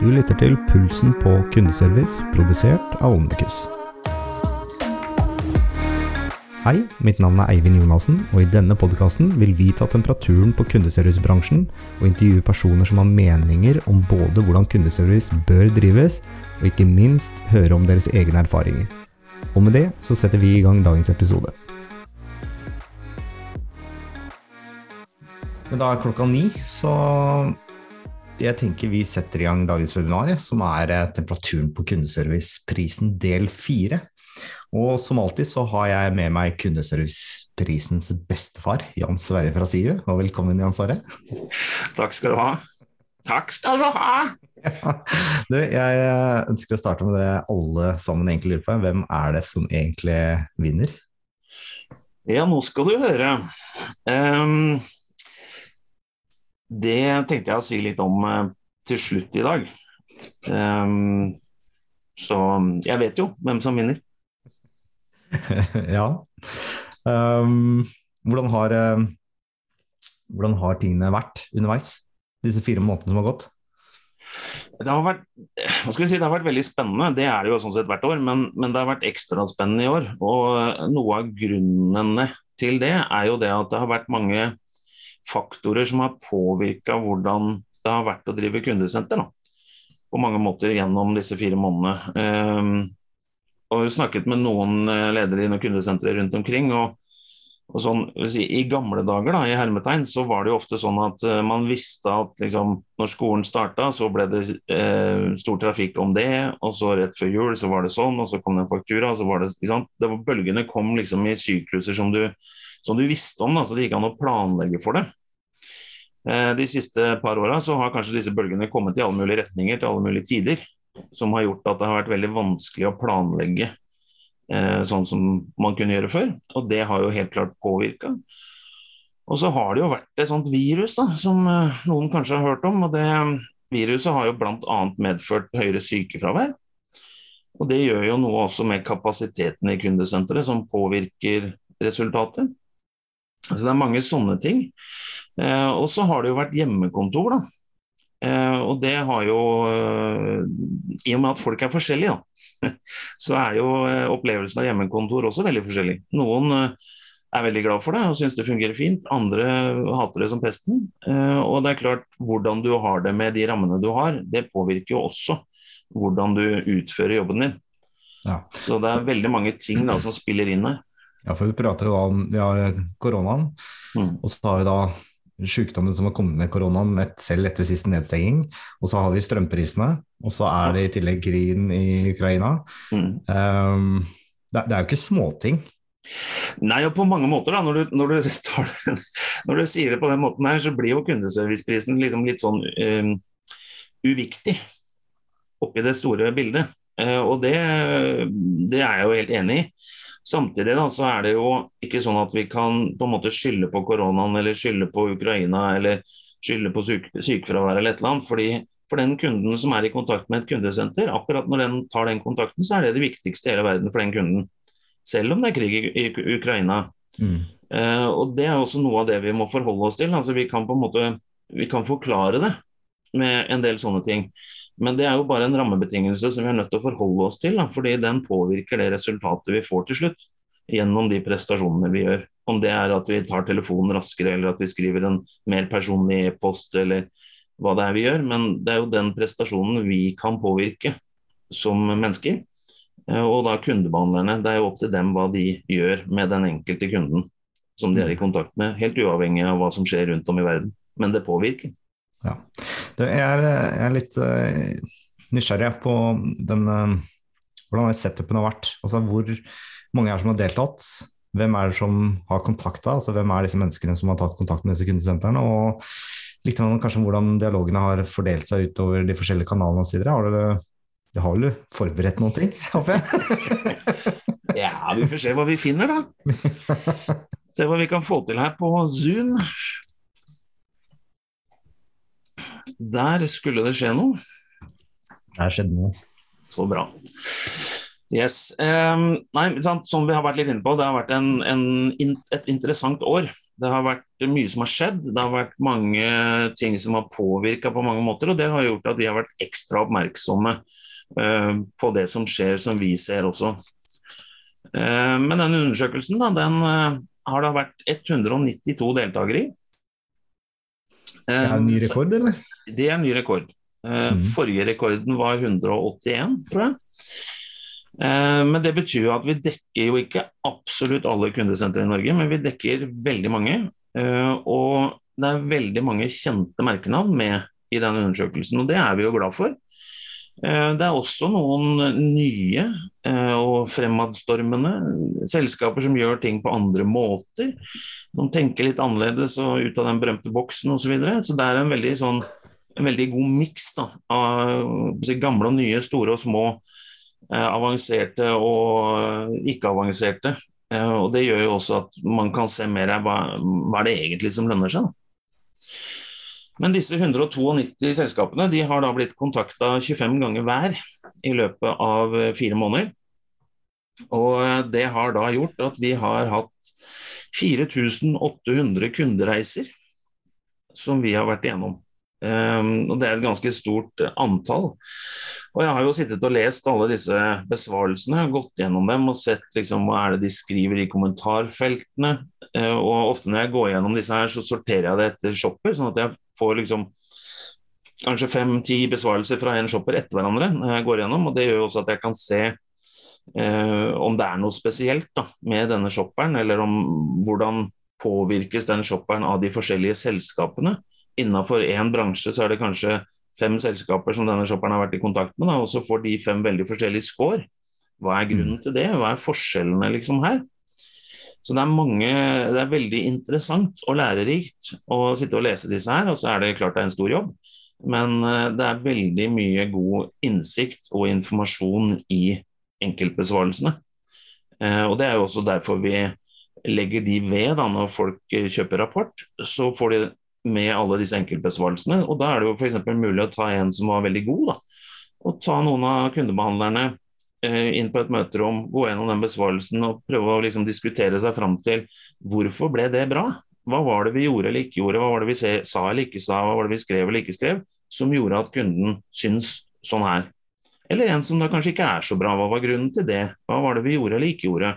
Du lytter til Pulsen på kundeservice, produsert av Omnikus. Hei, mitt navn er Eivind Jonassen, og i denne podkasten vil vi ta temperaturen på kundeservicebransjen og intervjue personer som har meninger om både hvordan kundeservice bør drives, og ikke minst høre om deres egne erfaringer. Og med det så setter vi i gang dagens episode. Men da er klokka ni, så jeg tenker vi setter i gang dagens webinar, som er eh, temperaturen på kundeserviceprisen del fire. Og som alltid så har jeg med meg kundeserviceprisens bestefar, Jan Sverre fra Siu. Og velkommen, Jan Sverre. Takk skal du ha. Takk skal du ha! Ja. Du, jeg ønsker å starte med det alle sammen egentlig lurer på. Hvem er det som egentlig vinner? Ja, nå skal du høre. Um, det tenkte jeg å si litt om uh, til slutt i dag. Um, så jeg vet jo hvem som vinner. ja. Um, hvordan, har, uh, hvordan har tingene vært underveis, disse fire månedene som har gått? Det har vært si, det har vært veldig spennende, det er det jo sånn sett hvert år, men, men, det har vært ekstra spennende i år. Og noe av grunnene til det er jo det at det har vært mange faktorer som har påvirka hvordan det har vært å drive kundesenter. Da. På mange måter gjennom disse fire månedene. Um, og snakket med noen eh, ledere i noen kundesentre rundt omkring. og, og sånn, si, I gamle dager da, i hermetegn, så var det jo ofte sånn at uh, man visste at liksom, når skolen starta, så ble det uh, stor trafikk om det. Og så rett før jul så var det sånn, og så kom det en faktura. så var det, det var, Bølgene kom liksom i sykluser som du, som du visste om, da, så det gikk an å planlegge for det. Uh, de siste par åra har kanskje disse bølgene kommet i alle mulige retninger til alle mulige tider som har gjort at det har vært veldig vanskelig å planlegge eh, sånn som man kunne gjøre før. Og det har jo helt klart påvirka. Og så har det jo vært et sånt virus da, som eh, noen kanskje har hørt om. og det Viruset har jo bl.a. medført høyere sykefravær. Og det gjør jo noe også med kapasiteten i kundesenteret, som påvirker resultatet. Så det er mange sånne ting. Eh, og så har det jo vært hjemmekontor, da. Eh, og det har jo eh, I og med at folk er forskjellige, da, så er jo opplevelsen av hjemmekontor også veldig forskjellig. Noen er veldig glad for det og syns det fungerer fint, andre hater det som pesten. Og det er klart, hvordan du har det med de rammene du har, det påvirker jo også hvordan du utfører jobben din. Ja. Så det er veldig mange ting da som spiller inn her. Ja, for vi prater jo om ja, koronaen, mm. og så har vi da sykdommen som har kommet med koronaen selv etter siste nedstenging. Og så har vi strømprisene, og så er det i tillegg krigen i Ukraina. Mm. Um, det, det, er jo ikke småting. Nei, og på mange måter, da, når du, når, du tar, når du, sier det på den måten her, så blir jo kundeserviceprisen liksom litt sånn um, uviktig oppi det store bildet. Uh, og det, det, er jeg jo helt enig i. Samtidig da, så er det jo ikke sånn at vi kan på en måte skylde på koronaen eller skylde på Ukraina eller skylde på syk sykefravær eller et eller annet. fordi for den kunden som er i kontakt med et kundesenter, akkurat når den tar den kontakten, så er det det viktigste i hele verden for den kunden. Selv om det er krig i, Ukraina. Mm. Uh, og Det er også noe av det vi må forholde oss til. altså Vi kan på en måte vi kan forklare det med en del sånne ting. Men det er jo bare en rammebetingelse som vi er nødt til å forholde oss til. Da, fordi den påvirker det resultatet vi får til slutt, gjennom de prestasjonene vi gjør. Om det er at vi tar telefonen raskere, eller at vi skriver en mer personlig e-post, eller hva det er vi gjør. Men det er jo den prestasjonen vi kan påvirke som mennesker. Eh, og da kundebehandlerne. Det er jo opp til dem hva de gjør med den enkelte kunden som de er i kontakt med, helt uavhengig av hva som skjer rundt om i verden. Men det påvirker. Ja. Jeg er, jeg er litt uh, nysgjerrig på den, uh, hvordan setupen har vært. Altså Hvor mange er det som har deltatt? Hvem er det som har kontakta? Altså, hvem er disse menneskene som har tatt kontakt med disse kundesentrene? Og litt kanskje hvordan dialogene har fordelt seg utover de forskjellige kanalene osv. Har du det har vel forberedt noen ting, håper jeg? ja, vi får se hva vi finner, da. Se hva vi kan få til her på Zoom. Der skulle det skje noe. Der skjedde noe. Så bra. Yes. Um, nei, sant, som vi har vært litt inne på, det har vært en, en, et interessant år. Det har vært mye som har skjedd. Det har vært mange ting som har påvirka på mange måter, og det har gjort at vi har vært ekstra oppmerksomme uh, på det som skjer, som vi ser også. Uh, men denne undersøkelsen da, den uh, har det vært 192 deltakere i. Det er en ny rekord, eller? Det er en ny rekord. Mm. Forrige rekorden var 181, tror jeg. Eh, men det betyr jo at vi dekker jo ikke absolutt alle kundesentre i Norge, men vi dekker veldig mange. Eh, og det er veldig mange kjente merkenavn med i den undersøkelsen, og det er vi jo glad for. Eh, det er også noen nye og fremadstormende selskaper som gjør ting på andre måter. De tenker litt annerledes og ut av den berømte boksen osv. Så, videre. så det er en veldig, sånn, en veldig god miks av gamle og nye, store og små Eh, avanserte og ikke-avanserte. Eh, og Det gjør jo også at man kan se mer av hva, hva er det egentlig som lønner seg. Da. Men disse 192 selskapene de har da blitt kontakta 25 ganger hver i løpet av eh, fire måneder. Og det har da gjort at vi har hatt 4800 kundereiser som vi har vært igjennom. Um, og Det er et ganske stort antall. Og Jeg har jo sittet og lest alle disse besvarelsene, gått gjennom dem og sett liksom, hva er det de skriver i kommentarfeltene. Uh, og Ofte når jeg går gjennom disse her, så sorterer jeg det etter shopper, sånn at jeg får liksom kanskje fem-ti besvarelser fra en shopper etter hverandre. når jeg går gjennom, og Det gjør jo også at jeg kan se eh, om det er noe spesielt da, med denne shopperen, eller om hvordan påvirkes den shopperen av de forskjellige selskapene innafor én bransje så er det kanskje fem selskaper som denne shopperen har vært i kontakt med, da, og så får de fem veldig forskjellige score. Hva er grunnen mm. til det? Hva er forskjellene liksom her? Så det er, mange, det er veldig interessant og lærerikt å sitte og lese disse her. Og så er det klart det er en stor jobb, men eh, det er veldig mye god innsikt og informasjon i enkeltbesvarelsene. Eh, og Det er jo også derfor vi legger de ved da, når folk kjøper rapport. Så får de med alle disse enkeltbesvarelsene. Og Da er det jo f.eks. mulig å ta en som var veldig god, da. og ta noen av kundebehandlerne eh, inn på et møterom, gå gjennom den besvarelsen og prøve å liksom diskutere seg fram til hvorfor ble det bra? Hva var det vi gjorde eller ikke gjorde, hva var det vi sa eller ikke sa, hva var det vi skrev eller ikke skrev, som gjorde at kunden syns sånn her. Eller en som da kanskje ikke er så bra, hva var grunnen til det? Hva var det vi gjorde eller ikke gjorde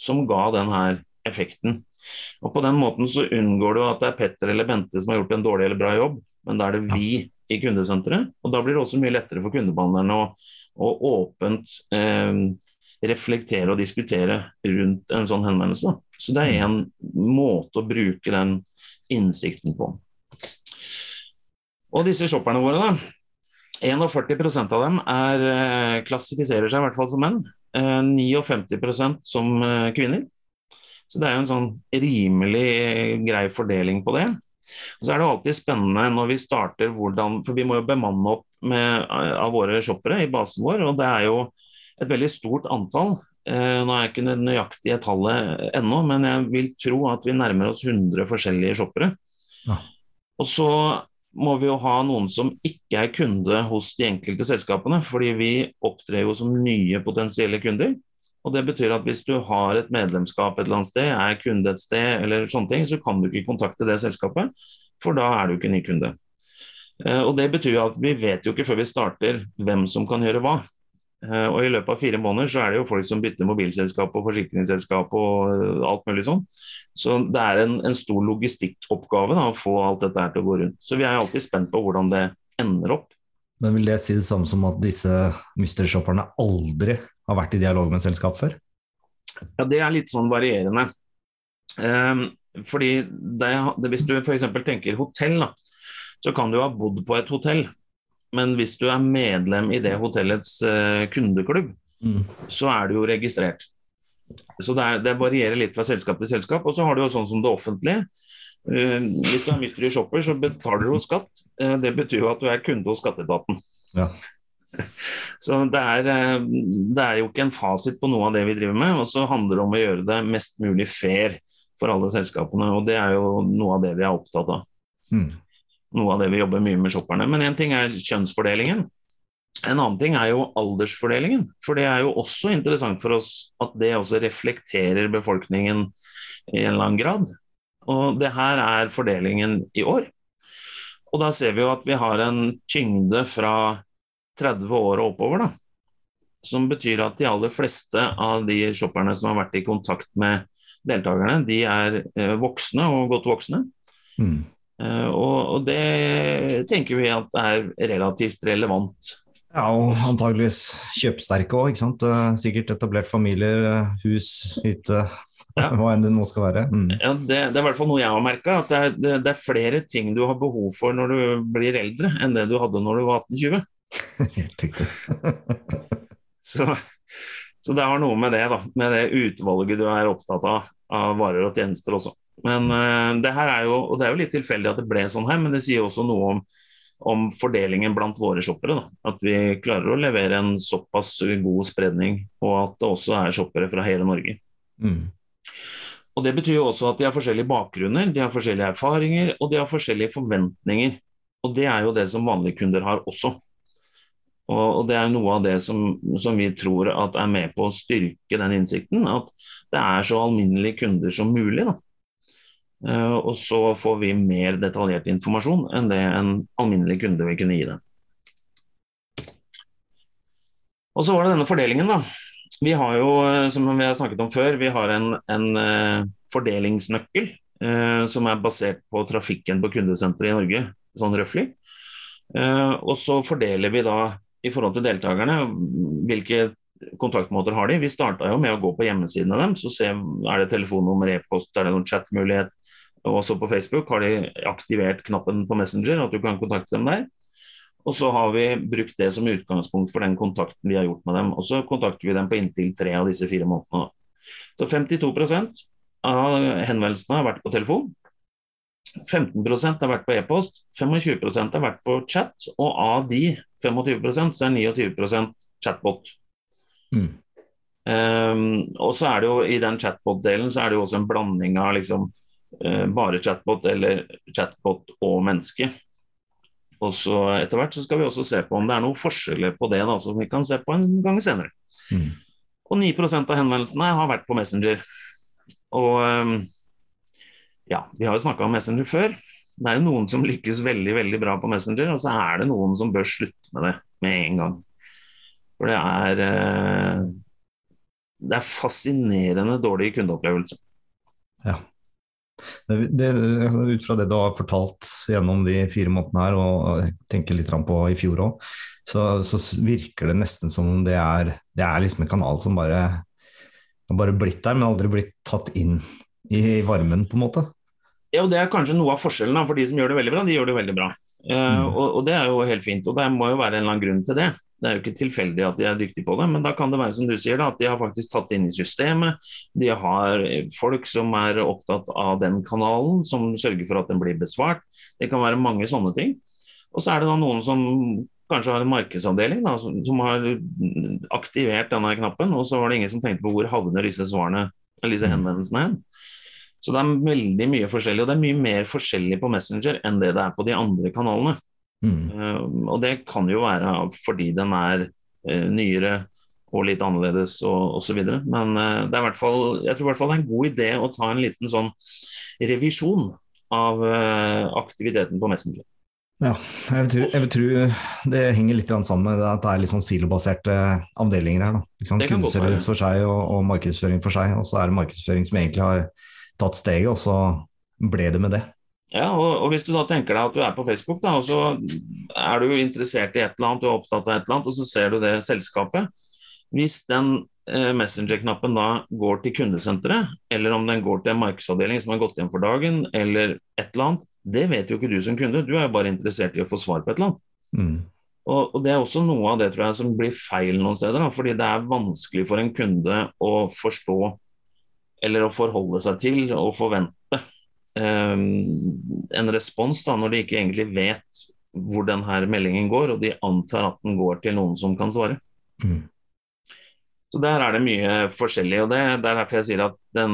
som ga den her effekten. Og På den måten så unngår du at det er Petter eller Bente som har gjort en dårlig eller bra jobb, men da er det vi i kundesenteret. Og da blir det også mye lettere for kundebehandlerne å, å åpent eh, reflektere og diskutere rundt en sånn henvendelse. Så det er en måte å bruke den innsikten på. Og disse shopperne våre, da. 41% av dem er, eh, klassifiserer seg i hvert fall som menn. 59 eh, som eh, kvinner. Så det er jo en sånn rimelig grei fordeling på det. Og så er det alltid spennende når vi starter hvordan For vi må jo bemanne opp med, av våre shoppere i basen vår, og det er jo et veldig stort antall. Eh, nå er jeg ikke det nøyaktige tallet ennå, men jeg vil tro at vi nærmer oss 100 forskjellige shoppere. Ja. Og så må vi jo ha noen som ikke er kunde hos de enkelte selskapene, fordi vi opptrer jo som nye potensielle kunder. Og Det betyr at hvis du har et medlemskap et eller annet sted, er kunde et sted, eller sånne ting, så kan du ikke kontakte det selskapet, for da er du ikke ny kunde. Eh, og Det betyr at vi vet jo ikke før vi starter hvem som kan gjøre hva. Eh, og I løpet av fire måneder så er det jo folk som bytter mobilselskap og forsikringsselskap og eh, alt mulig sånn. Så det er en, en stor logistikkoppgave da, å få alt dette her til å gå rundt. Så vi er alltid spent på hvordan det ender opp. Men vil det si det samme som at disse mystery-shopperne aldri har vært i dialog med selskap før? Ja, Det er litt sånn varierende. Um, fordi det, det, Hvis du f.eks. tenker hotell, da, så kan du ha bodd på et hotell. Men hvis du er medlem i det hotellets uh, kundeklubb, mm. så er du jo registrert. Så det, er, det, varierer litt fra selskap til selskap. Og så har du jo sånn som det offentlige. Uh, hvis du er mystery shopper, så betaler du jo skatt. Uh, det betyr jo at du er kunde hos skatteetaten. Ja. Så det er, eh, det er, jo ikke en fasit på noe av det vi driver med. Og så handler det om å gjøre det mest mulig fair for alle selskapene. Og det er jo noe av det vi er opptatt av. Mm. Noe av det vi jobber mye med shopperne. Men én ting er kjønnsfordelingen. En annen ting er jo aldersfordelingen. For det er jo også interessant for oss at det også reflekterer befolkningen i en eller annen grad. Og det her er fordelingen i år. Og da ser vi jo at vi har en tyngde fra 30 år og oppover, da. Som betyr at de aller fleste av de shopperne som har vært i kontakt med deltakerne, de er eh, voksne og godt voksne. Mm. Eh, og, det tenker vi at er relativt relevant. Ja, og antageligvis kjøpsterke òg, ikke sant. Eh, sikkert etablert familier, hus, hytte, ja. hva enn det nå skal være. Mm. Ja, det, det, er i hvert fall noe jeg har merka. At det er, det, det er, flere ting du har behov for når du blir eldre, enn det du hadde når du var 18-20. Helt riktig. så, så, det har noe med det, da. Med det utvalget du er opptatt av, av varer og tjenester også. Men uh, det her er jo, og det er jo litt tilfeldig at det ble sånn her, men det sier også noe om om fordelingen blant våre shoppere. Da. At vi klarer å levere en såpass god spredning, og at det også er shoppere fra hele Norge. Mm. Og Det betyr jo også at de har forskjellige bakgrunner, de har forskjellige erfaringer og de har forskjellige forventninger. Og Det er jo det som vanlige kunder har også. Og, Det er noe av det som, som vi tror er med på å styrke den innsikten. At det er så alminnelige kunder som mulig. da. Uh, og så får vi mer detaljert informasjon enn det en alminnelig kunde vil kunne gi dem. Og så var det denne fordelingen, da. Vi har jo, eh, som vi har snakket om før, vi har en, en uh, fordelingsnøkkel eh, som er basert på trafikken på kundesenteret i Norge, sånn røftlig. Eh, og så fordeler vi da i forhold til deltakerne hvilke kontaktmåter har de. Vi starta jo med å gå på hjemmesidene deres og se er det telefonnummer, e-post, er det noen chatmulighet. Og også på Facebook har de aktivert knappen på Messenger, at du kan kontakte dem der. Og så har vi brukt det som utgangspunkt for den kontakten vi har gjort med dem. Og så kontakter vi dem på inntil tre av disse fire månedene. Så 52% av henvendelsene har vært på telefon. 15% har vært på e-post, 25% har vært på chat, og av de 25 så er 29% chatbot. Mm. Um, og så er det jo i den chatbot-delen så er det jo også en blanding av liksom uh, bare chatbot eller chatbot og menneske. Og så Etter hvert så skal vi også se på om det er noen forskjeller på det, da, som vi kan se på en gang senere. Mm. Og 9% av henvendelsene har vært på Messenger. Og um, ja, vi har jo snakka om Messenger før. Det er jo noen som lykkes veldig veldig bra på Messenger, og så er det noen som bør slutte med det med en gang. For det er uh, Det er fascinerende dårlig kundeopplevelse. Ja. Det, altså, ut fra det du har fortalt gjennom de fire månedene her, og tenker litt på i fjor òg, så, så, virker det nesten som om det er, det er liksom en kanal som bare har bare blitt der, men aldri blitt tatt inn i varmen, på en måte. Ja, og Det er kanskje noe av forskjellen, da, for de som gjør det veldig bra, de gjør det veldig bra. Uh, mm. og, og, Det er jo helt fint, og det må jo være en eller annen grunn til det. Det er jo ikke tilfeldig at de er dyktige på det, men da kan det være som du sier da, at de har faktisk tatt det inn i systemet. De har folk som er opptatt av den kanalen, som sørger for at den blir besvart. Det kan være mange sånne ting. Og så er det da noen som kanskje har en markedsavdeling da, som, som, har aktivert denne knappen, og så var det ingen som tenkte på hvor havner disse svarene, eller disse henvendelsene hen. Så det er veldig mye forskjellig, og det er mye mer forskjellig på Messenger enn det det er på de andre kanalene. Mm. Uh, og det kan jo være fordi den er uh, nyere og litt annerledes og osv. Men uh, det er hvert fall, jeg tror i hvert fall det er en god idé å ta en liten sånn revisjon av aktiviteten på Messenger. Ja, jeg vil, tro, jeg vil, tro, det henger litt sammen med at det er litt sånn silobaserte avdelinger her. Kundeservice for seg og, og, markedsføring for seg, og så er det markedsføring som egentlig har tatt steget, og så ble det med det. Ja, og, og, Hvis du da tenker deg at du er på Facebook, da, og så er du interessert i et eller annet, du er opptatt av et eller annet, og så ser du det selskapet. Hvis den eh, Messenger-knappen da går til kundesenteret, eller om den går til en markedsavdeling som har gått hjem for dagen, eller et eller annet, det vet jo ikke du som kunde. Du er jo bare interessert i å få svar på et eller annet. Mm. Og, og, Det er også noe av det tror jeg som blir feil noen steder. Da, fordi det er vanskelig for en kunde å forstå eller å forholde seg til og forvente Ehm, en respons da, når de ikke egentlig vet hvor denne meldingen går, og de antar at den går til noen som kan svare. Mm. Så Der er det mye forskjellig. og Det, det er derfor jeg sier at den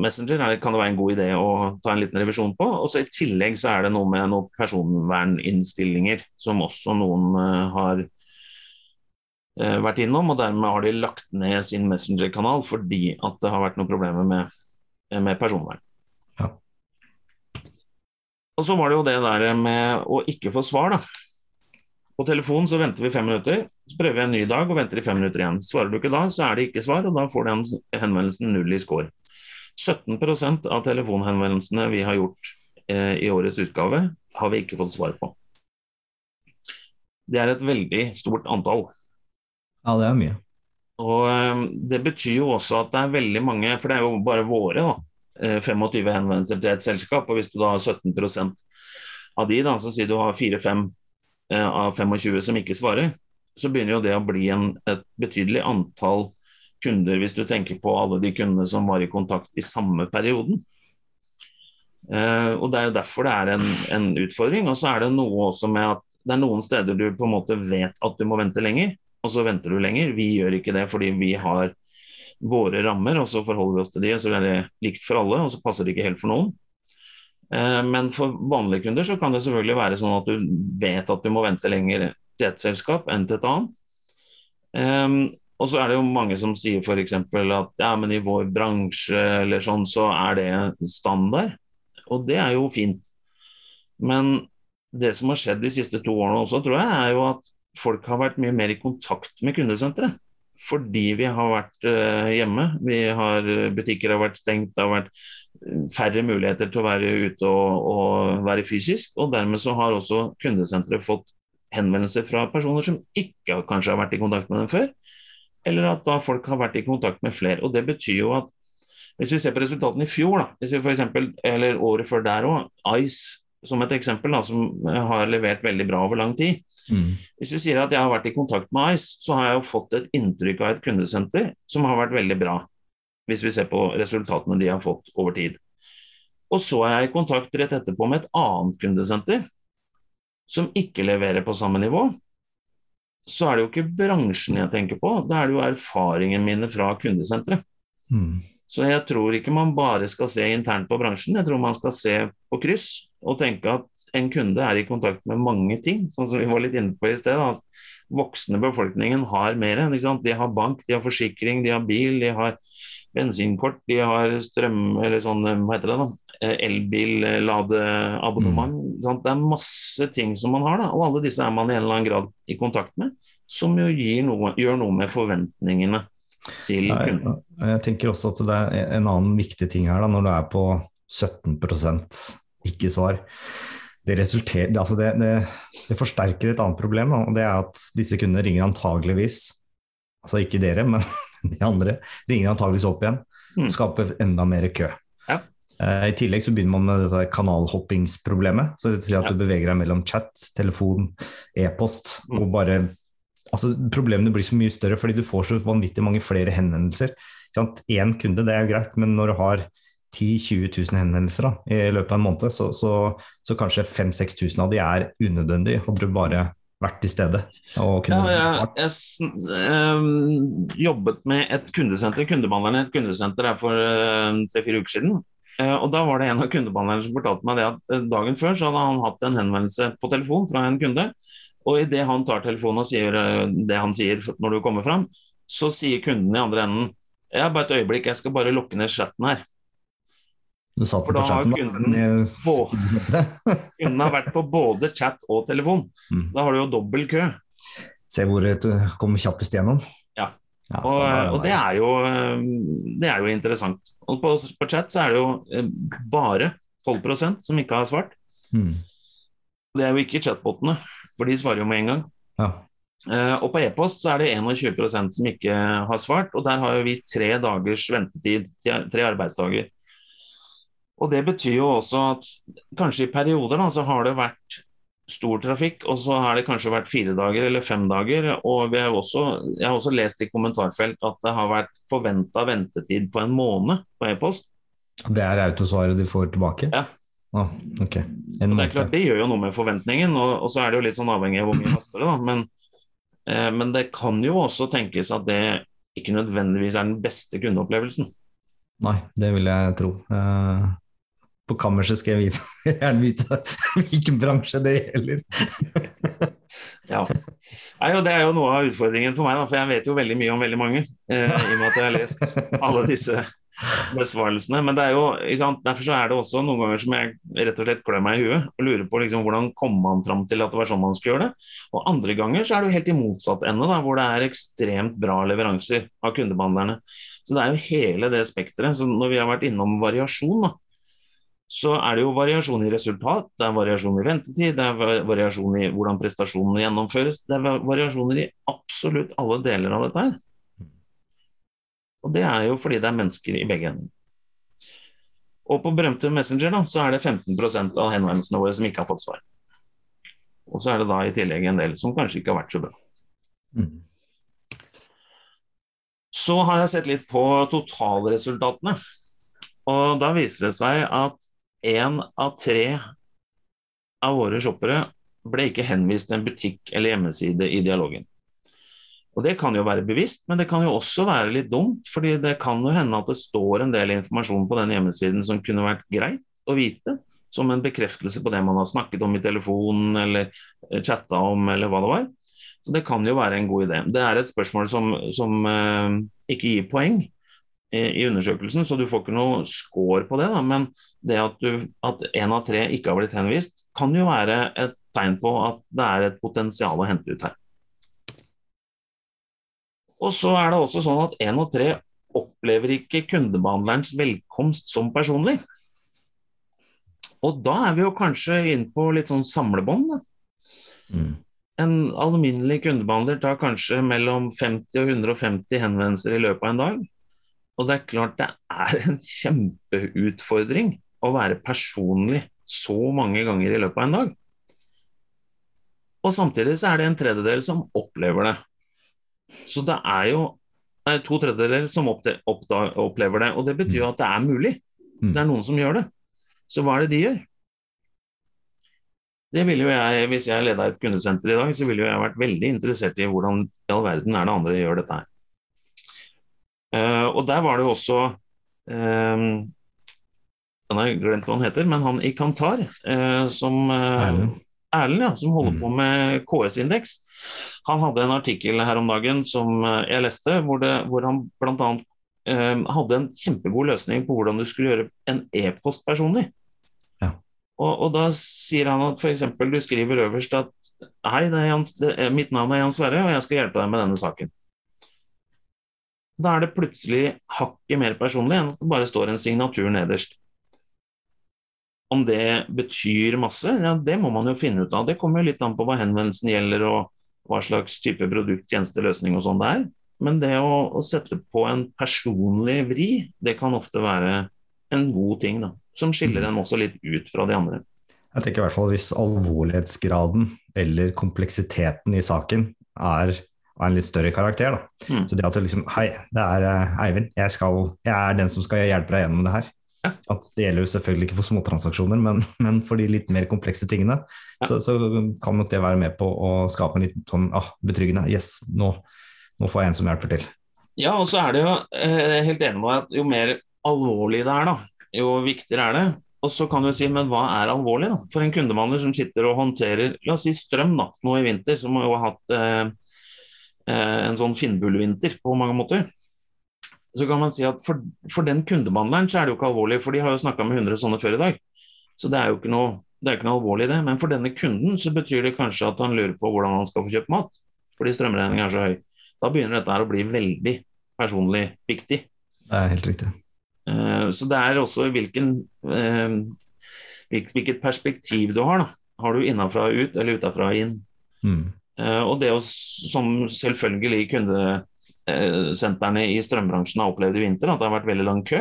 Messenger er, kan det være en god idé å ta en liten revisjon på. og så I tillegg så er det noe med noen personverninnstillinger som også noen uh, har vært innom. og Dermed har de lagt ned sin Messenger-kanal fordi at det har vært noen problemer med, med personvern. Og så var det jo det der med å ikke få svar, da. På telefonen så venter vi fem minutter, så prøver vi en ny dag og venter i fem minutter igjen. Svarer du ikke da, så er det ikke svar, og da får den henvendelsen null i score. 17% av telefonhenvendelsene vi har gjort eh, i årets utgave, har vi ikke fått svar på. Det er et veldig stort antall. Ja, det er mye. Og eh, Det betyr jo også at det er veldig mange, for det er jo bare våre, da, 25 eh, henvendelser til et selskap. og Hvis du da har 17% av de, da, så sier du har 4-5 Eh, av 25 som ikke svarer, så begynner jo det å bli en, et betydelig antall kunder, hvis du tenker på alle de kundene som var i kontakt i samme perioden. Eh, og Det er jo derfor det er en, en, utfordring. Og så er det noe også med at det er noen steder du på en måte vet at du må vente lenger, og så venter du lenger. Vi gjør ikke det fordi vi har våre rammer, og så forholder vi oss til de, og så er det likt for alle, og så passer det ikke helt for noen. Eh, men for vanlige kunder så kan det selvfølgelig være sånn at du vet at du må vente lenger til et selskap enn til et annet. Um, og så er det jo mange som sier f.eks. at ja, men i vår bransje eller sånn, så er det standard. Og det er jo fint. Men det som har skjedd de siste to årene også, tror jeg, er jo at folk har vært mye mer i kontakt med kundesenteret. Fordi vi har vært uh, hjemme. Vi har, butikker har vært stengt, det har vært færre muligheter til å være ute og, og være fysisk. Og dermed så har også kundesenteret fått henvendelser fra personer som ikke kanskje har vært i kontakt med dem før. Eller at da folk har vært i kontakt med flere. Og det betyr jo at hvis vi ser på resultatene i fjor, da, hvis vi for eksempel, eller året før der òg, Ice som et eksempel, da, som har levert veldig bra over lang tid. Mm. Hvis vi sier at jeg har vært i kontakt med Ice, så har jeg jo fått et inntrykk av et kundesenter som har vært veldig bra hvis vi ser på resultatene de har fått over tid. Og så er jeg i kontakt rett etterpå med et annet kundesenter som ikke leverer på samme nivå. Så er det jo ikke bransjen jeg tenker på, da er det jo erfaringene mine fra kundesenteret. Mm. Så jeg tror ikke man bare skal se internt på bransjen, jeg tror man skal se på kryss og tenke at en kunde er i kontakt med mange ting, sånn som vi var litt inne på i sted. At voksne befolkningen har mer. De har bank, de har forsikring, de har bil, de har bensinkort, de har strøm eller sånn, hva heter det da, eh, elbilladeabonnement. Mm. Det er masse ting som man har, da, og alle disse er man i en eller annen grad i kontakt med. Som jo noe, gjør noe med forventningene til kunden. Jeg, tenker også at det er en annen viktig ting her, da, når du er på 17 ikke-svar. Det, altså det, det, det, forsterker et annet problem, og det er at disse kundene ringer antageligvis Altså ikke dere, men de andre ringer antageligvis opp igjen. Mm. Skaper enda mer kø. Ja. Uh, I tillegg så begynner man med dette kanalhoppingsproblemet. Så det vil si at ja. du beveger deg mellom chat, telefon, e-post. Mm. og bare altså Problemene blir så mye større fordi du får så vanvittig mange flere henvendelser. Én kunde det er jo greit, men når du har 10 000-20 000 henvendelser da, i løpet av en måned, så, så, så kanskje 5000-6000 av de er unødvendige. Hadde du bare vært til stede? ja, jeg, jeg um, jobbet med et kundesenter, kundebehandleren i et kundesenter her for uh, tre-fire uker siden. Uh, og Da var det en av kundebehandlerne som fortalte meg det at dagen før så hadde han hatt en henvendelse på telefon fra en kunde. Og idet han tar telefonen og sier det han sier når du kommer fram, så sier kunden i andre enden ja, bare et øyeblikk, jeg skal bare lukke ned chatten her. Du satt For da har kunden, kunden har vært på både chat og telefon. Mm. Da har du jo dobbel kø. Se hvor du kommer kjappest gjennom. Ja. ja og, og det, er jo, det, er jo, interessant. Og på, på, chat så er det jo eh, bare 12% som ikke har svart. Mm. Det er jo ikke chatbotene, for de svarer jo med en gang. Ja. Uh, og på e-post så er det 21% som ikke har svart, og der har vi tre dagers ventetid, tre arbeidsdager. Og Det betyr jo også at kanskje i perioder da, så har det vært stor trafikk, og så har det kanskje vært fire dager eller fem dager. og har også, Jeg har også lest i kommentarfelt at det har vært forventa ventetid på en måned på e-post. Det er autosvaret du får tilbake? Ja. Ah, okay. det er klart, det gjør jo noe med forventningen, og, og, så er det jo litt sånn avhengig av hvor mye haster det. da, men, eh, men det kan jo også tenkes at det ikke nødvendigvis er den beste kundeopplevelsen. Nei, det vil jeg tro. Eh, på kammerset skal jeg vite, gjerne vite hvilken bransje det gjelder. ja. Nei, det er jo noe av utfordringen for meg, da, for jeg vet jo veldig mye om veldig mange. Eh, I og med at jeg har lest alle disse besvarelsene. Men det er jo, derfor så er det også noen ganger som jeg rett og slett klør meg i huet og lurer på liksom, hvordan kom man fram til at det var sånn man skulle gjøre det. Og andre ganger så er det jo helt i motsatt ende, da, hvor det er ekstremt bra leveranser av kundebehandlerne. Så det er jo hele det spekteret. Når vi har vært innom variasjon, da, så er det jo variasjon i resultat, det er variasjon i ventetid, det er variasjon i hvordan prestasjonene gjennomføres. Det er variasjoner i absolutt alle deler av dette her. Og det er jo fordi det er mennesker i begge ender. Og på berømte Messenger da, så er det 15% av henvendelsene våre som ikke har fått svar. Og så er det da i tillegg en del som kanskje ikke har vært så bra. Mm. Så har jeg sett litt på totalresultatene. Og da viser det seg at én av tre av våre shoppere ble ikke henvist til en butikk eller hjemmeside i dialogen. Og Det kan jo være bevisst, men det kan jo også være litt dumt. fordi det kan jo hende at det står en del informasjon på den hjemmesiden som kunne vært greit å vite. Som en bekreftelse på det man har snakket om i telefonen eller chatta om, eller hva det var. Så det kan jo være en god idé. Det er et spørsmål som, som uh, ikke gir poeng, i undersøkelsen, så du får ikke noe score på det. Da. Men det at, du, at en av tre ikke har blitt henvist, kan jo være et tegn på at det er et potensial å hente ut her. Og så er det også sånn at en av tre opplever ikke kundebehandlerens velkomst som personlig. Og da er vi jo kanskje inne på litt sånn samlebånd. Mm. En alminnelig kundebehandler tar kanskje mellom 50 og 150 henvendelser i løpet av en dag. Og det er klart det er en kjempeutfordring å være personlig så mange ganger i løpet av en dag. Og samtidig så er det en tredjedel som opplever det. Så det er jo nei, to tredjedeler som opplever det. Og det betyr jo at det er mulig. Mm. Det er noen som gjør det. Så hva er det de gjør? Det ville jo jeg, Hvis jeg leda et kundesenter i dag, så ville jo jeg vært veldig interessert i hvordan i all verden er det andre gjør dette her. Uh, og der var det jo også uh, Han har glemt hva han heter, men han i Kantar, uh, som Erlend, ja, som holder mm. på med KS-indeks. Han hadde en artikkel her om dagen som jeg leste, hvor, det, hvor han bl.a. Uh, hadde en kjempegod løsning på hvordan du skulle gjøre en e-post personlig. Ja. Og, og, da sier han at f.eks. du skriver øverst at Hei, Jan, det, mitt navn er Jan Sverre, og jeg skal hjelpe deg med denne saken. Da er det plutselig hakket mer personlig enn at det bare står en signatur nederst. Om det betyr masse, ja, det må man jo finne ut av. Det kommer jo litt an på hva henvendelsen gjelder og hva slags type produkt, tjeneste, løsning og sånn det er. Men det å, å, sette på en personlig vri, det kan ofte være en god ting, da. Som skiller mm. en også litt ut fra de andre. Jeg tenker i hvert fall Hvis alvorlighetsgraden eller kompleksiteten i saken er av en litt større karakter. Da. Mm. Så det at det liksom Hei, det er uh, Eivind. Jeg, skal, jeg, er den som skal hjelpe deg gjennom det her. Ja. Det gjelder jo selvfølgelig ikke for småtransaksjoner, men, men for de litt mer komplekse tingene, ja. så, så, kan nok det være med på å skape en litt sånn ah, betryggende Yes, nå, nå, får jeg en som hjelper til. Ja, og så er det jo eh, helt enig med at jo mer alvorlig det er, da, jo viktigere er det. Og så kan du si, men hva er alvorlig, da? For en kundebehandler som sitter og håndterer la oss si strøm da, nå i vinter, som jo har hatt eh, Eh, en sånn finnbullvinter på mange måter. Så kan man si at for, for den kundebehandleren så er det jo ikke alvorlig, for de har jo snakka med 100 sånne før i dag. Så det er jo ikke noe, det er ikke noe alvorlig, det. Men for denne kunden så betyr det kanskje at han lurer på hvordan han skal få kjøpt mat, fordi strømregninga er så høy. Da begynner dette her å bli veldig personlig viktig. Det er helt riktig. Eh, så det er også hvilken, eh, hvilket perspektiv du har. da. Har du innenfra og ut eller utenfra og inn? Mm. Eh, og det som selvfølgelig kundesentrene i strømbransjen har opplevd i vinter, at det har vært veldig lang kø.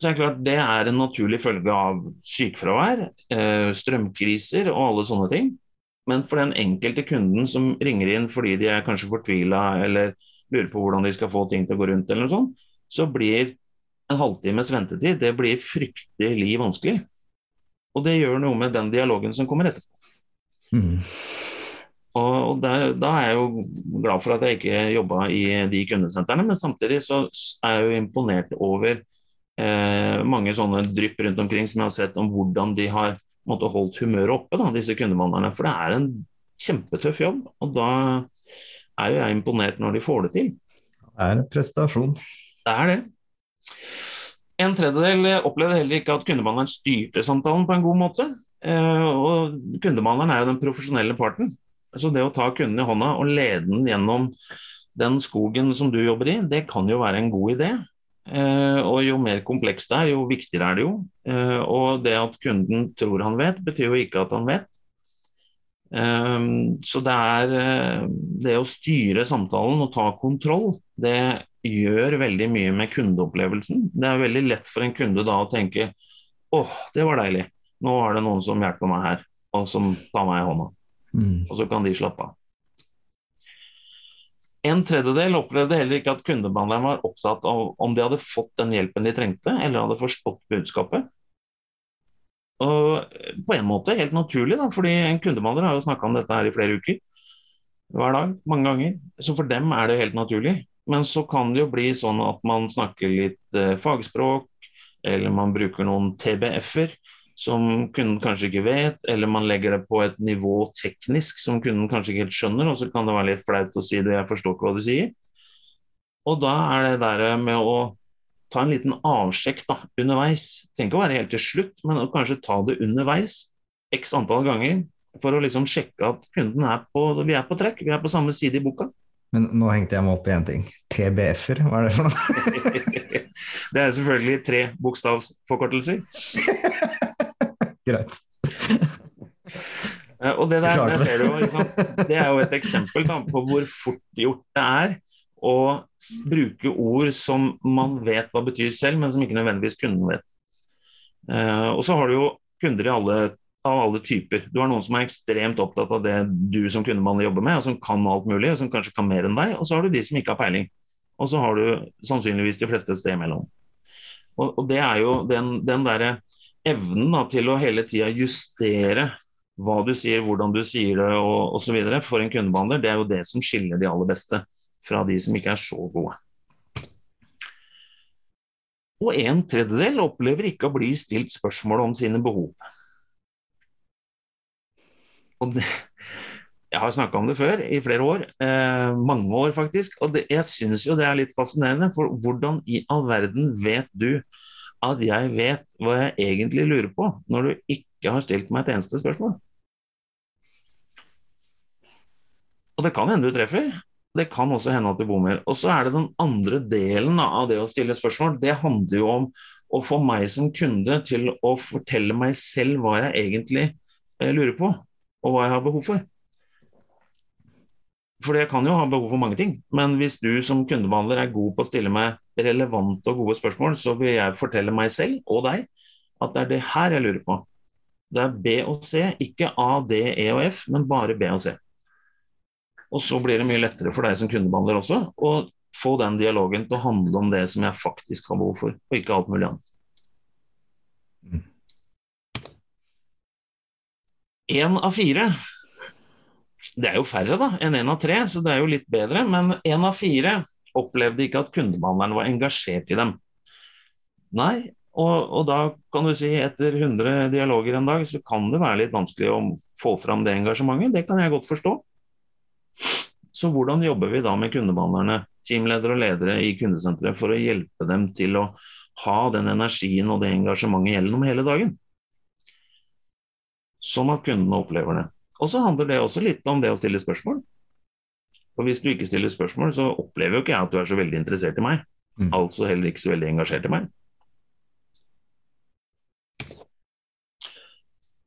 Så er Det klart det er en naturlig følge av sykefravær, eh, strømkriser og alle sånne ting. Men for den enkelte kunden som ringer inn fordi de er kanskje fortvila eller lurer på hvordan de skal få ting til å gå rundt, eller noe sånt, så blir en halvtimes ventetid det blir fryktelig vanskelig. Og det gjør noe med den dialogen som kommer etterpå. Mm. Og, der, Da er jeg jo glad for at jeg ikke jobba i de kundesentrene, men samtidig så er jeg jo imponert over eh, mange sånne drypp rundt omkring som jeg har sett om hvordan de har måtte, holdt humøret oppe, da, disse kundebehandlerne. For det er en kjempetøff jobb, og da er jo jeg imponert når de får det til. Det er en prestasjon. Det er det. En tredjedel opplevde heller ikke at kundebehandleren styrte samtalen på en god måte. Eh, og kundebehandleren er jo den profesjonelle parten. Så det å ta kunden i hånda og lede den gjennom den skogen som du jobber i, det kan jo være en god idé. Eh, og jo mer komplekst det er, jo viktigere er det jo. Eh, og det at kunden tror han vet, betyr jo ikke at han vet. Så det er det å styre samtalen og ta kontroll, det gjør veldig mye med kundeopplevelsen. Det er veldig lett for en kunde da å tenke åh, det var deilig, nå er det noen som hjelper meg her, og som tar meg i hånda. Mm. Og så kan de slappe av. En tredjedel opplevde heller ikke at kundebehandleren var opptatt av om de hadde fått den hjelpen de trengte, eller hadde forstått budskapet. Og på en måte helt naturlig, da, fordi en kundebehandler har jo snakka om dette her i flere uker. Hver dag, mange ganger. Så for dem er det helt naturlig. Men så kan det jo bli sånn at man snakker litt eh, fagspråk, eller man bruker noen TBF-er som kunden kanskje ikke vet, eller man legger det på et nivå teknisk som kunden kanskje ikke helt skjønner, og så kan det være litt flaut å si det, jeg forstår ikke hva du sier. Og da er det der med å ta en liten avsjekk da, underveis. Trenger ikke å være helt til slutt, men å kanskje ta det underveis x antall ganger for å liksom sjekke at kunden er på, vi er på trekk, vi er på samme side i boka. Men nå hengte jeg meg opp i én ting. TBF-er, hva er det for noe? det er selvfølgelig tre bokstavsforkortelser. Greit. Eh, og det der, der ser du jo, det er jo et eksempel da, på hvor fort gjort det er å bruke ord som man vet hva betyr selv, men som ikke nødvendigvis kunden vet. Uh, og så har du jo kunder alle, av alle typer. Du har noen som er ekstremt opptatt av det du som kundemann jobber med, og som kan alt mulig, og som kanskje kan mer enn deg. Og så har du de som ikke har peiling. Og så har du sannsynligvis de fleste et sted imellom. Og, og, det er jo den, den derre evnen da, til å hele tida justere hva du sier, hvordan du sier det og osv. for en kundebehandler, det er jo det som skiller de aller beste fra de som ikke er så gode. Og en tredjedel opplever ikke å bli stilt spørsmål om sine behov. Det, jeg har snakka om det før, i flere år. Eh, mange år, faktisk. Og det, jeg syns jo det er litt fascinerende. For hvordan i all verden vet du at jeg vet hva jeg egentlig lurer på, når du ikke har stilt meg et eneste spørsmål. Og det kan hende du treffer. Det kan også hende at du bommer. Og så er det den andre delen av det å stille spørsmål. Det handler jo om å få meg som kunde til å fortelle meg selv hva jeg egentlig eh, lurer på, og hva jeg har behov for. For jeg kan jo ha behov for mange ting, men hvis du som kundebehandler er god på å stille meg relevante og gode spørsmål, så vil jeg fortelle meg selv og deg at det er det her jeg lurer på. Det er B og C, ikke A, D, E og F, men bare B og C. Og så blir det mye lettere for deg som kundebehandler også å få den dialogen til å handle om det som jeg faktisk har behov for, og ikke alt mulig annet. Én av fire det er jo færre da, enn én av tre, så det er jo litt bedre. Men én av fire opplevde ikke at kundebehandleren var engasjert i dem. Nei, og, og, da kan du si etter 100 dialoger en dag, så kan det være litt vanskelig å få fram det engasjementet. Det kan jeg godt forstå. Så hvordan jobber vi da med kundebehandlerne, teamledere og ledere i kundesenteret for å hjelpe dem til å ha den energien og det engasjementet gjennom hele dagen? Sånn at kundene opplever det. Og så handler det også litt om det å stille spørsmål. For Hvis du ikke stiller spørsmål, så opplever jo ikke jeg at du er så veldig interessert i meg. Mm. Altså heller ikke så veldig engasjert i meg.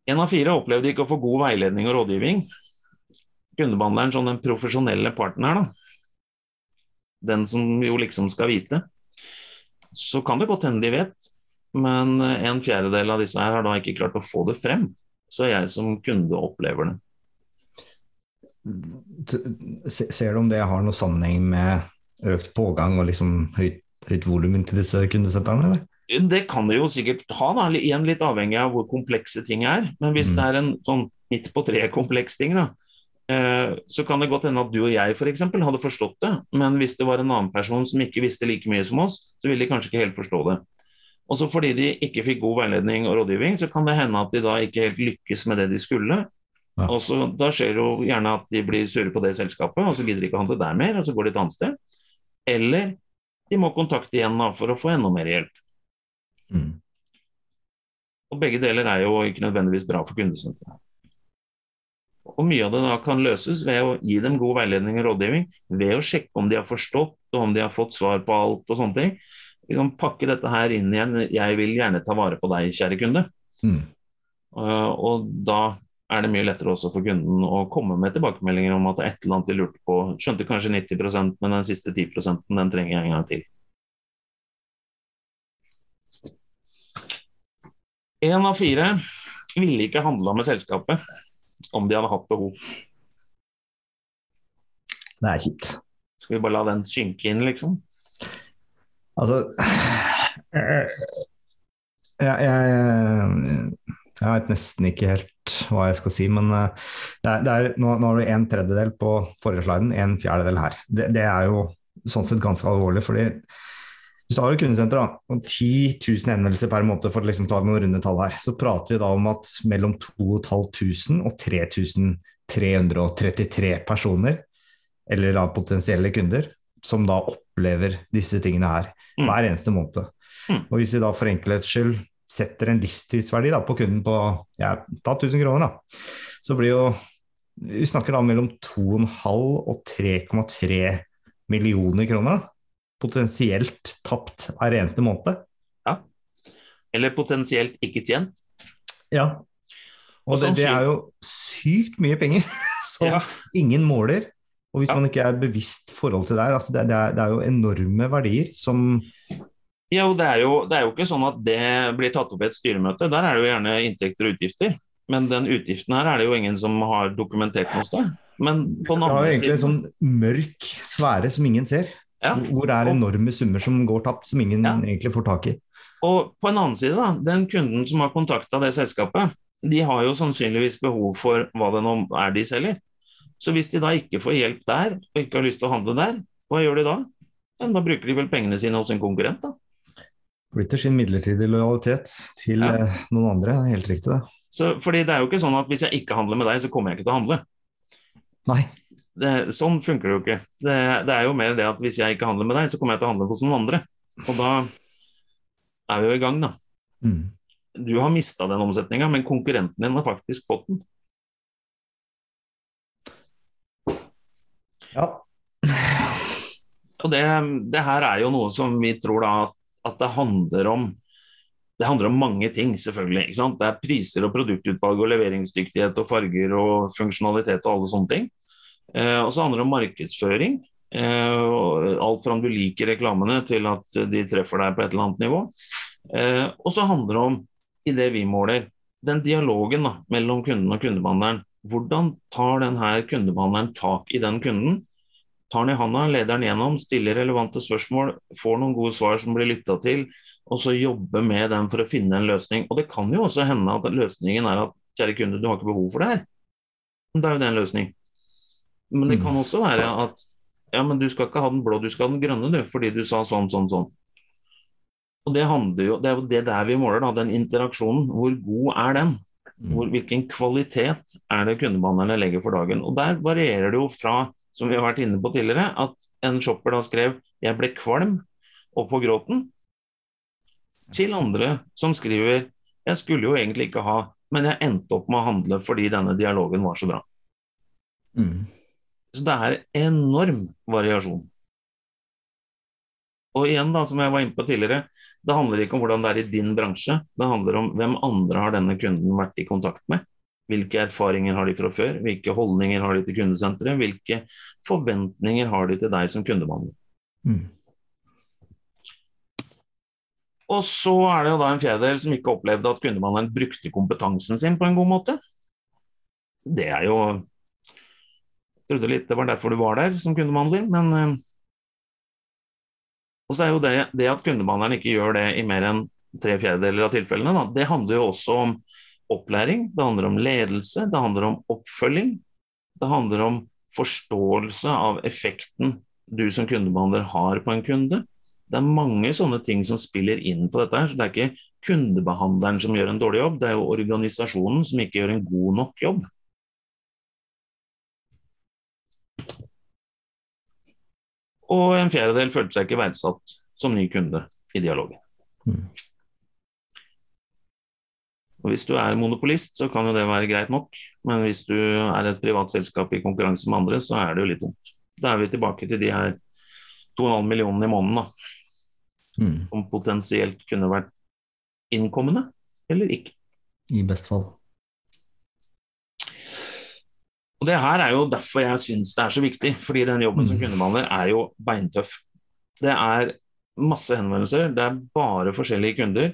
En av fire opplevde ikke å få god veiledning og rådgivning. Kundebehandleren som den profesjonelle parten her, da. Den som jo liksom skal vite. Så kan det godt hende de vet, men en fjerdedel av disse her har da ikke klart å få det frem så jeg som kunde opplever det. Ser du om det har noen sammenheng med økt pågang og liksom høyt, høyt volum til disse kundesentrene, eller? Det kan det jo sikkert ha, da, igjen litt avhengig av hvor komplekse ting er. Men hvis mm. det er en sånn midt på tre-kompleks ting, da, eh, så kan det godt hende at du og jeg for eksempel, hadde forstått det. Men hvis det var en annen person som ikke visste like mye som oss, så ville de kanskje ikke helt forstå det. Også fordi de ikke fikk god veiledning og rådgivning, så kan det hende at de da ikke helt lykkes med det de skulle. Ja. Og så Da skjer det jo gjerne at de blir sure på det selskapet, og så gidder de ikke å handle der mer, og så går de et annet sted. Eller de må kontakte igjen da, for å få enda mer hjelp. Mm. Og begge deler er jo ikke nødvendigvis bra for kundesenteret. Og mye av det da kan løses ved å gi dem god veiledning og rådgivning, ved å sjekke om de har forstått, og om de har fått svar på alt og sånne ting. Liksom pakke dette her inn igjen. Jeg vil gjerne ta vare på deg, kjære kunde. Mm. Uh, og da er det mye lettere også for kunden å komme med tilbakemeldinger om at det er et eller annet de lurte på. Skjønte kanskje 90% men den siste 10 den trenger jeg en gang til. Én av fire ville ikke handla med selskapet om de hadde hatt behov. Det er kjipt. Skal vi bare la den synke inn, liksom? Altså jeg, jeg, jeg vet nesten ikke helt hva jeg skal si, men eh, det er, det er, nå, nå har du en tredjedel på forrige sliden, en fjerdedel her. Det, det, er jo sånn sett ganske alvorlig, fordi hvis du har et kundesenter da, og 10 000 henvendelser per måned, for å liksom ta noen runde tall her, så prater vi da om at mellom 2500 og 3333 personer, eller da potensielle kunder, som da opplever disse tingene her Mm. hver eneste måned. Mm. Og hvis vi da for enkelhets skyld setter en livstidsverdi da, på kunden på ja, ta 1000 kroner, da, så blir jo Vi snakker da mellom 2,5 og 3,3 millioner kroner. Da. Potensielt tapt hver eneste måned. Eller potensielt ikke tjent. Ja. Og det, sånn det er jo sykt mye penger som Ja. ingen måler. Og hvis Ja. man ikke er bevisst forhold til det her, altså det, det, er, det er jo enorme verdier som Ja, det er, jo, det er jo ikke sånn at det blir tatt opp i et styremøte. Der er det jo gjerne inntekter og utgifter. Men den utgiften her er det jo ingen som har dokumentert noe sted. Men på den Det er jo andre egentlig en sånn mørk sfære som ingen ser. ja, Hvor det er enorme summer som går tapt, som ingen Ja. egentlig får tak i. Og på en annen side, da, den kunden som har kontakta det selskapet, de har jo sannsynligvis behov for hva det nå er de selger. Så hvis de da ikke får hjelp der, og ikke har lyst til å handle der, hva gjør de da? Ja, da bruker de vel pengene sine hos en konkurrent, da. Flytter sin midlertidige lojalitet til Ja. eh, noen andre. Helt riktig, det. Så, fordi det er jo ikke sånn at hvis jeg ikke handler med deg, så kommer jeg ikke til å handle. Nei. Det, sånn funker det jo ikke. Det, det er jo mer det at hvis jeg ikke handler med deg, så kommer jeg til å handle hos noen andre. Og da er vi jo i gang, da. Mm. Du har mista den omsetninga, men konkurrenten din har faktisk fått den. Ja. Og det, det her er jo noe som vi tror da at, at det handler om det handler om mange ting, selvfølgelig. Det er priser og produktutvalg og leveringsdyktighet og farger og funksjonalitet og alle sånne ting. Eh, og så handler det om markedsføring. Eh, alt fra om du liker reklamene til at de treffer deg på et eller annet nivå. Eh, og så handler det om, i det vi måler, den dialogen da, mellom kunden og kundebehandleren. Hvordan tar denne kundebehandleren tak i den kunden? Tar den i handa, leder den gjennom, stiller relevante spørsmål, får noen gode svar som blir lytta til, og så jobbe med den for å finne en løsning. Og det kan jo også hende at løsningen er at kjære kunde, du har ikke behov for det her. Da er jo det en løsning. Men det Mm. kan også være at ja, men du skal ikke ha den blå, du skal ha den grønne, du, fordi du sa sånn, sånn, sånn. Og det handler jo, det er jo det der vi måler, da, den interaksjonen. Hvor god er den? Hvor, hvilken kvalitet er det kundebehandlerne legger for dagen? Og Der varierer det jo fra, som vi har vært inne på tidligere, at en shopper da skrev 'jeg ble kvalm' og på gråten, til andre som skriver 'jeg skulle jo egentlig ikke ha, men jeg endte opp med å handle fordi denne dialogen var så bra'. Mm. Så det er enorm variasjon. Og igjen, da, som jeg var inne på tidligere, det handler ikke om hvordan det er i din bransje, det handler om hvem andre har denne kunden vært i kontakt med. Hvilke erfaringer har de fra før, hvilke holdninger har de til kundesenteret, hvilke forventninger har de til deg som kundebehandler. Mm. Og så er det jo da en fjerdedel som ikke opplevde at kundebehandleren brukte kompetansen sin på en god måte. Det er jo Jeg trodde litt det var derfor du var der som kundebehandler, men eh, Og så er jo det, det at kundebehandleren ikke gjør det i mer enn tre fjerdedeler av tilfellene, da, det handler jo også om opplæring, det handler om ledelse, det handler om oppfølging. Det handler om forståelse av effekten du som kundebehandler har på en kunde. Det er mange sånne ting som spiller inn på dette. så Det er ikke kundebehandleren som gjør en dårlig jobb, det er jo organisasjonen som ikke gjør en god nok jobb. Og en fjerdedel følte seg ikke verdsatt som ny kunde i dialogen. Mm. Og Hvis du er monopolist, så kan jo det være greit nok, men hvis du er et privat selskap i konkurranse med andre, så er det jo litt dumt. Da er vi tilbake til de her 2,5 millionene i måneden da, Mm. som potensielt kunne vært innkommende, eller ikke. I best fall. Og Det her er jo derfor jeg syns det er så viktig, fordi den jobben som Mm. kundebehandler er jo beintøff. Det er masse henvendelser, det er bare forskjellige kunder.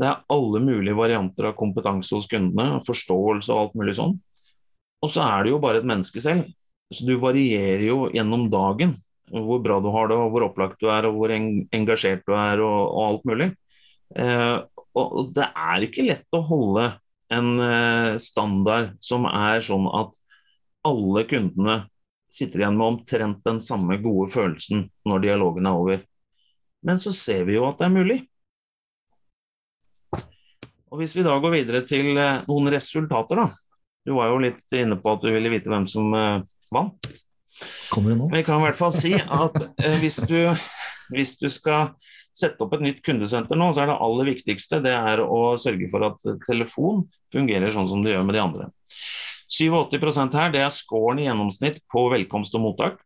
Det er alle mulige varianter av kompetanse hos kundene, forståelse og alt mulig sånn. Og så er det jo bare et menneske selv, så du varierer jo gjennom dagen hvor bra du har det, og hvor opplagt du er, og hvor engasjert du er, og, og alt mulig. Eh, og det er ikke lett å holde en eh, standard som er sånn at alle kundene sitter igjen med omtrent den samme gode følelsen når dialogen er over. Men så ser vi jo at det er mulig. Og Hvis vi da går videre til eh, noen resultater, da. Du var jo litt inne på at du ville vite hvem som eh, vant. Kommer det nå? Vi kan i hvert fall si at eh, hvis, du, hvis du skal sette opp et nytt kundesenter nå, så er det aller viktigste det er å sørge for at telefon fungerer sånn som det gjør med de andre. 87% her, det er scoren i gjennomsnitt på velkomst og mottak.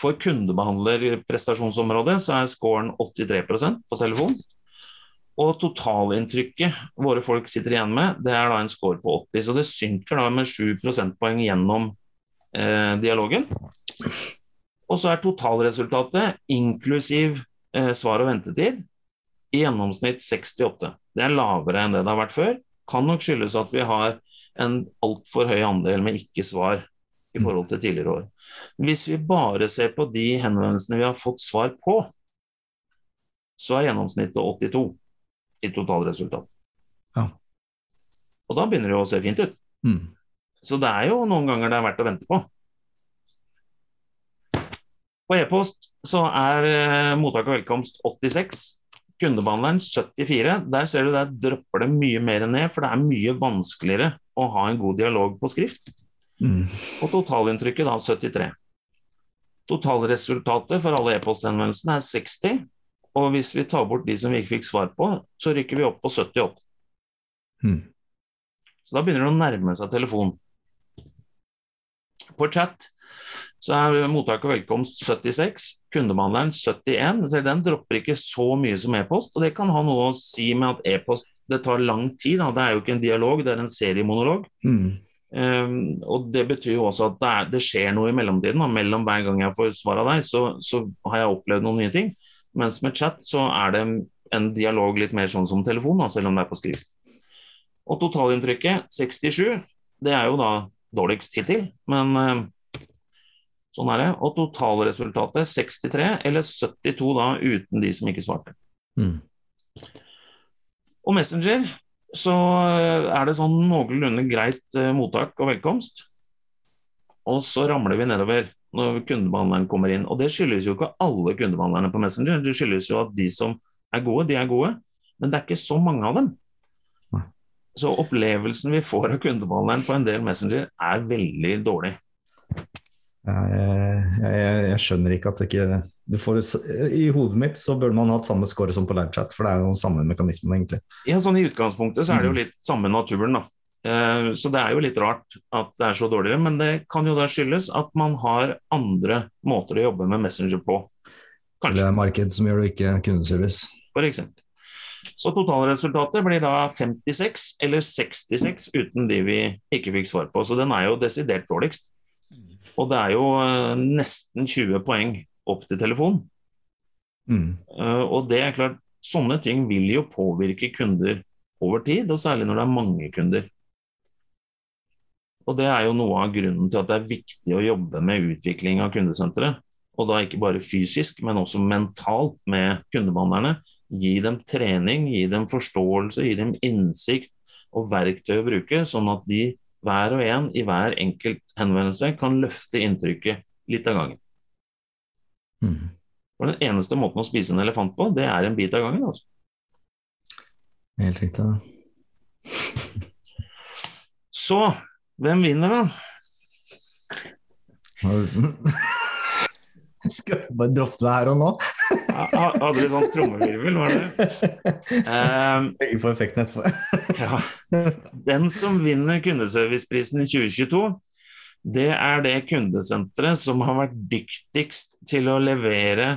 For kundebehandlerprestasjonsområdet så er scoren 83% på telefon. Og totalinntrykket våre folk sitter igjen med, det er da en score på 80. Så det synker da med 7 prosentpoeng gjennom eh, dialogen. Og så er totalresultatet, inklusiv eh, svar og ventetid, i gjennomsnitt 68. Det er lavere enn det det har vært før. Kan nok skyldes at vi har en altfor høy andel med ikke-svar i forhold til tidligere år. Hvis vi bare ser på de henvendelsene vi har fått svar på, så er gjennomsnittet 82 i totalresultat. Ja. Og da begynner det jo å se fint ut. Mm. Så det er jo noen ganger det er verdt å vente på. På e-post så er eh, mottak og velkomst 86. Kundebehandleren 74. Der ser du der dropper det mye mer ned, for det er mye vanskeligere å ha en god dialog på skrift. Mm. Og totalinntrykket da 73. Totalresultatet for alle e-posthenvendelsene er 60. Og hvis vi tar bort de som vi ikke fikk svar på, så rykker vi opp på 78. Hmm. Så da begynner det å nærme seg telefon. På chat så er mottak og velkomst 76, kundebehandleren 71. Så den dropper ikke så mye som e-post. Og det kan ha noe å si med at e-post det tar lang tid. Da. Det er jo ikke en dialog, det er en seriemonolog. Mm. Um, og Det betyr jo også at det, er, det skjer noe i mellomtiden. Da. Mellom hver gang jeg får svar av deg, så, så har jeg opplevd noen nye ting. Mens med chat så er det en dialog litt mer sånn som telefon, da, selv om det er på skrift. Og totalinntrykket 67, det er jo da dårligst hittil, men uh, sånn er det. Og totalresultatet 63, eller 72 da uten de som ikke svarte. Mm. Og Messenger så er det sånn noenlunde greit eh, mottak og velkomst. Og så ramler vi nedover når kundebehandleren kommer inn. Og det skyldes jo ikke alle kundebehandlerne på Messenger. Det skyldes jo at de som er gode, de er gode. Men det er ikke så mange av dem. Så opplevelsen vi får av kundebehandleren på en del Messenger, er veldig dårlig. Jeg, jeg, jeg skjønner ikke at det ikke du får, I hodet mitt så burde man hatt samme score som på livechat, for det er jo samme mekanismen, egentlig. Ja, sånn I utgangspunktet så er det jo litt samme naturen, da. Eh, Så det er jo litt rart at det er så dårligere, men det kan jo da skyldes at man har andre måter å jobbe med Messenger på. Det Kanskje, er marked som gjør det, ikke kundeservice. for eksempel. Så totalresultatet blir da 56 eller 66 uten de vi ikke fikk svar på. Så den er jo desidert dårligst. Og det er jo eh, nesten 20 poeng opp til telefon. Mm. Eh, Og det er klart, sånne ting vil jo påvirke kunder over tid, og særlig når det er mange kunder. Og Det er jo noe av grunnen til at det er viktig å jobbe med utvikling av kundesenteret. Og da ikke bare fysisk, men også mentalt med kundebehandlerne. Gi dem trening, gi dem forståelse, gi dem innsikt og verktøy å bruke, sånn at de hver og en i hver enkelt henvendelse kan løfte inntrykket litt av gangen. Mm. For den eneste måten å spise en elefant på, det er en bit av gangen. Altså. Helt riktig. da. Så hvem vinner, da? Skal jeg bare droppe det her og nå? Hadde du sånn trommevirvel, var det? Eh, Legge på effekten etterpå. ja. Den som vinner kundeserviceprisen i 2022, det er det kundesenteret som har vært dyktigst til å levere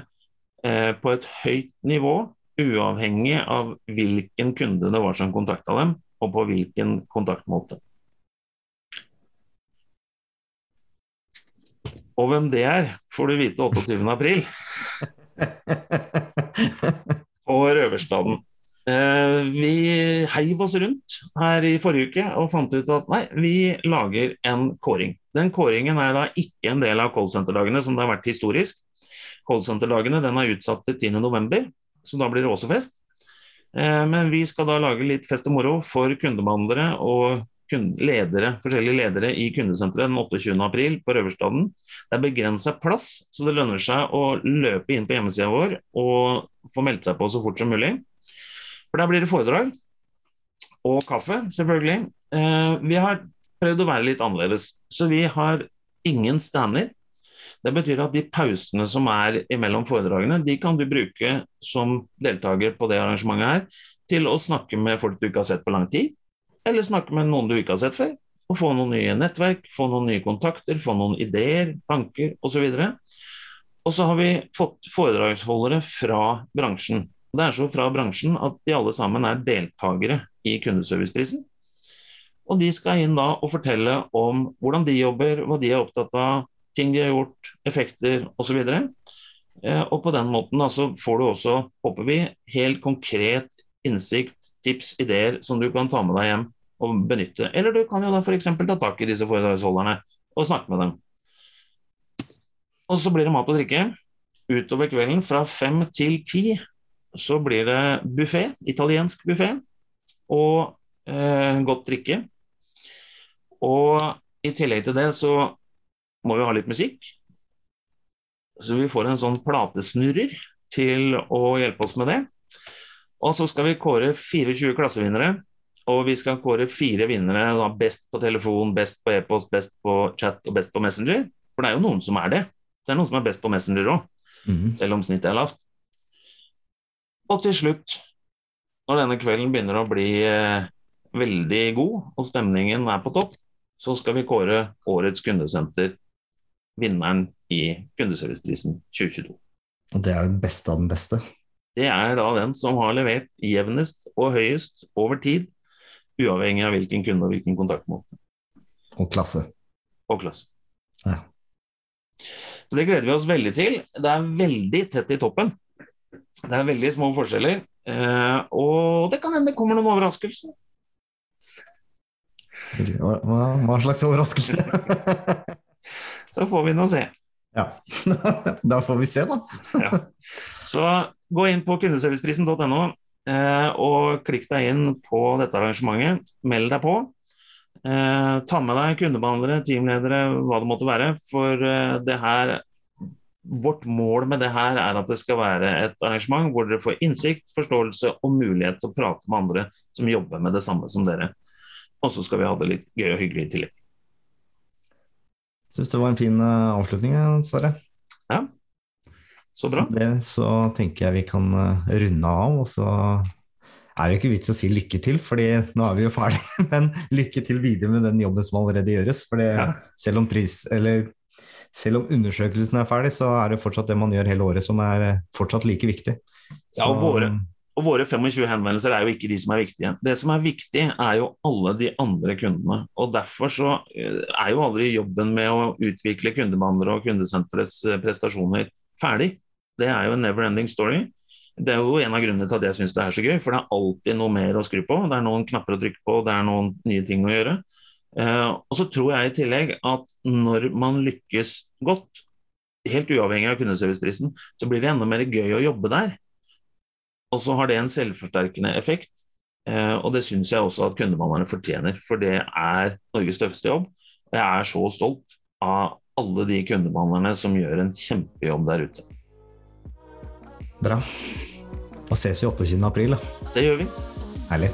eh, på et høyt nivå, uavhengig av hvilken kunde det var som kontakta dem, og på hvilken kontaktmåte. Og hvem det er, får du vite 28. april på Røverstaden. Eh, vi heiv oss rundt her i forrige uke og fant ut at nei, vi lager en kåring. Den kåringen er da ikke en del av callsenterdagene som det har vært historisk. Callsenterdagene den er utsatt til 10.11, så da blir det også fest. Eh, men vi skal da lage litt fest og moro for kundebehandlere og ledere, forskjellige ledere i kundesenteret den 28. april på Røverstaden. Det er begrensa plass, så det lønner seg å løpe inn på hjemmesida vår og få meldt seg på så fort som mulig. For der blir det foredrag og kaffe, selvfølgelig. Eh, vi har prøvd å være litt annerledes, så vi har ingen stander. Det betyr at de pausene som er imellom foredragene, de kan du bruke som deltaker på det arrangementet her, til å snakke med folk du ikke har sett på lang tid, eller snakke med noen du ikke har sett før. Og få noen nye nettverk, få noen nye kontakter, få noen ideer, tanker osv. Og så har vi fått foredragsholdere fra bransjen. Det er så fra bransjen at de alle sammen er deltakere i kundeserviceprisen. Og de skal inn da og fortelle om hvordan de jobber, hva de er opptatt av, ting de har gjort, effekter osv. Eh, Og på den måten da, så får du også, håper vi, helt konkret innsikt, tips, ideer som du kan ta med deg hjem og benytte. Eller du kan jo da f.eks. ta tak i disse foredragsholderne og snakke med dem. Og så blir det mat og drikke. Utover kvelden fra fem til ti så blir det buffé, italiensk buffé, og eh, godt drikke. Og i tillegg til det så må vi ha litt musikk. Så vi får en sånn platesnurrer til å hjelpe oss med det. Og så skal vi kåre 24 klassevinnere. Og vi skal kåre fire vinnere, da best på telefon, best på e-post, best på chat og best på Messenger. For det er jo noen som er det. Det er noen som er best på Messenger òg, Mhm. selv om snittet er lavt. Og til slutt, når denne kvelden begynner å bli eh, veldig god, og stemningen er på topp, så skal vi kåre årets kundesenter, vinneren i Kundeserviceprisen 2022. Og det er den beste av den beste. Det er da den som har levert jevnest og høyest over tid, uavhengig av hvilken kunde og hvilken kontaktmåte Og klasse. og klasse. Ja. Så det gleder vi oss veldig til. Det er veldig tett i toppen. Det er veldig små forskjeller. eh, og det kan hende det kommer noen overraskelser. Hva, hva- slags overraskelse? Så får vi nå se. ja. Da får vi se, da. Ja. Så gå inn på kundeserviceprisen.no og klikk deg inn på dette arrangementet. Meld deg på. Eh, ta med deg kundebehandlere, teamledere, hva det måtte være. For eh, det her Vårt mål med det her er at det skal være et arrangement hvor dere får innsikt, forståelse og mulighet til å prate med andre som jobber med det samme som dere. Og så skal vi ha det litt gøy og hyggelig i tillegg. Syns det var en fin eh, avslutning, Sverre. Så bra. Det, så tenker jeg vi kan eh, runde av, og så er det jo ikke vits å si lykke til, fordi nå er vi jo ferdige. Men lykke til videre med den jobben som allerede gjøres. For Ja. selv om pris, eller selv om undersøkelsen er ferdig, så er det fortsatt det man gjør hele året som er eh, fortsatt like viktig. Ja, og våre- Og våre 25 henvendelser er jo ikke de som er viktige. Det som er viktig, er jo alle de andre kundene. Og Derfor så eh, er jo aldri jobben med å utvikle kundebehandlere og kundesenterets prestasjoner ferdig. Det er jo en never ending story. Det er jo en av grunnene til at jeg syns det er så gøy, for det er alltid noe mer å skru på. Det er noen knapper å trykke på, det er noen nye ting å gjøre. Uh, og så tror jeg i tillegg at når man lykkes godt, helt uavhengig av kundeserviceprisen, så blir det enda mer gøy å jobbe der. Og så har det en selvforsterkende effekt. uh, og det syns jeg også at kundebehandlerne fortjener, for det er Norges tøffeste jobb. Og jeg er så stolt av alle de kundebehandlerne som gjør en kjempejobb der ute. Bra. Da ses vi 28. april, da. Det gjør vi. Herlig.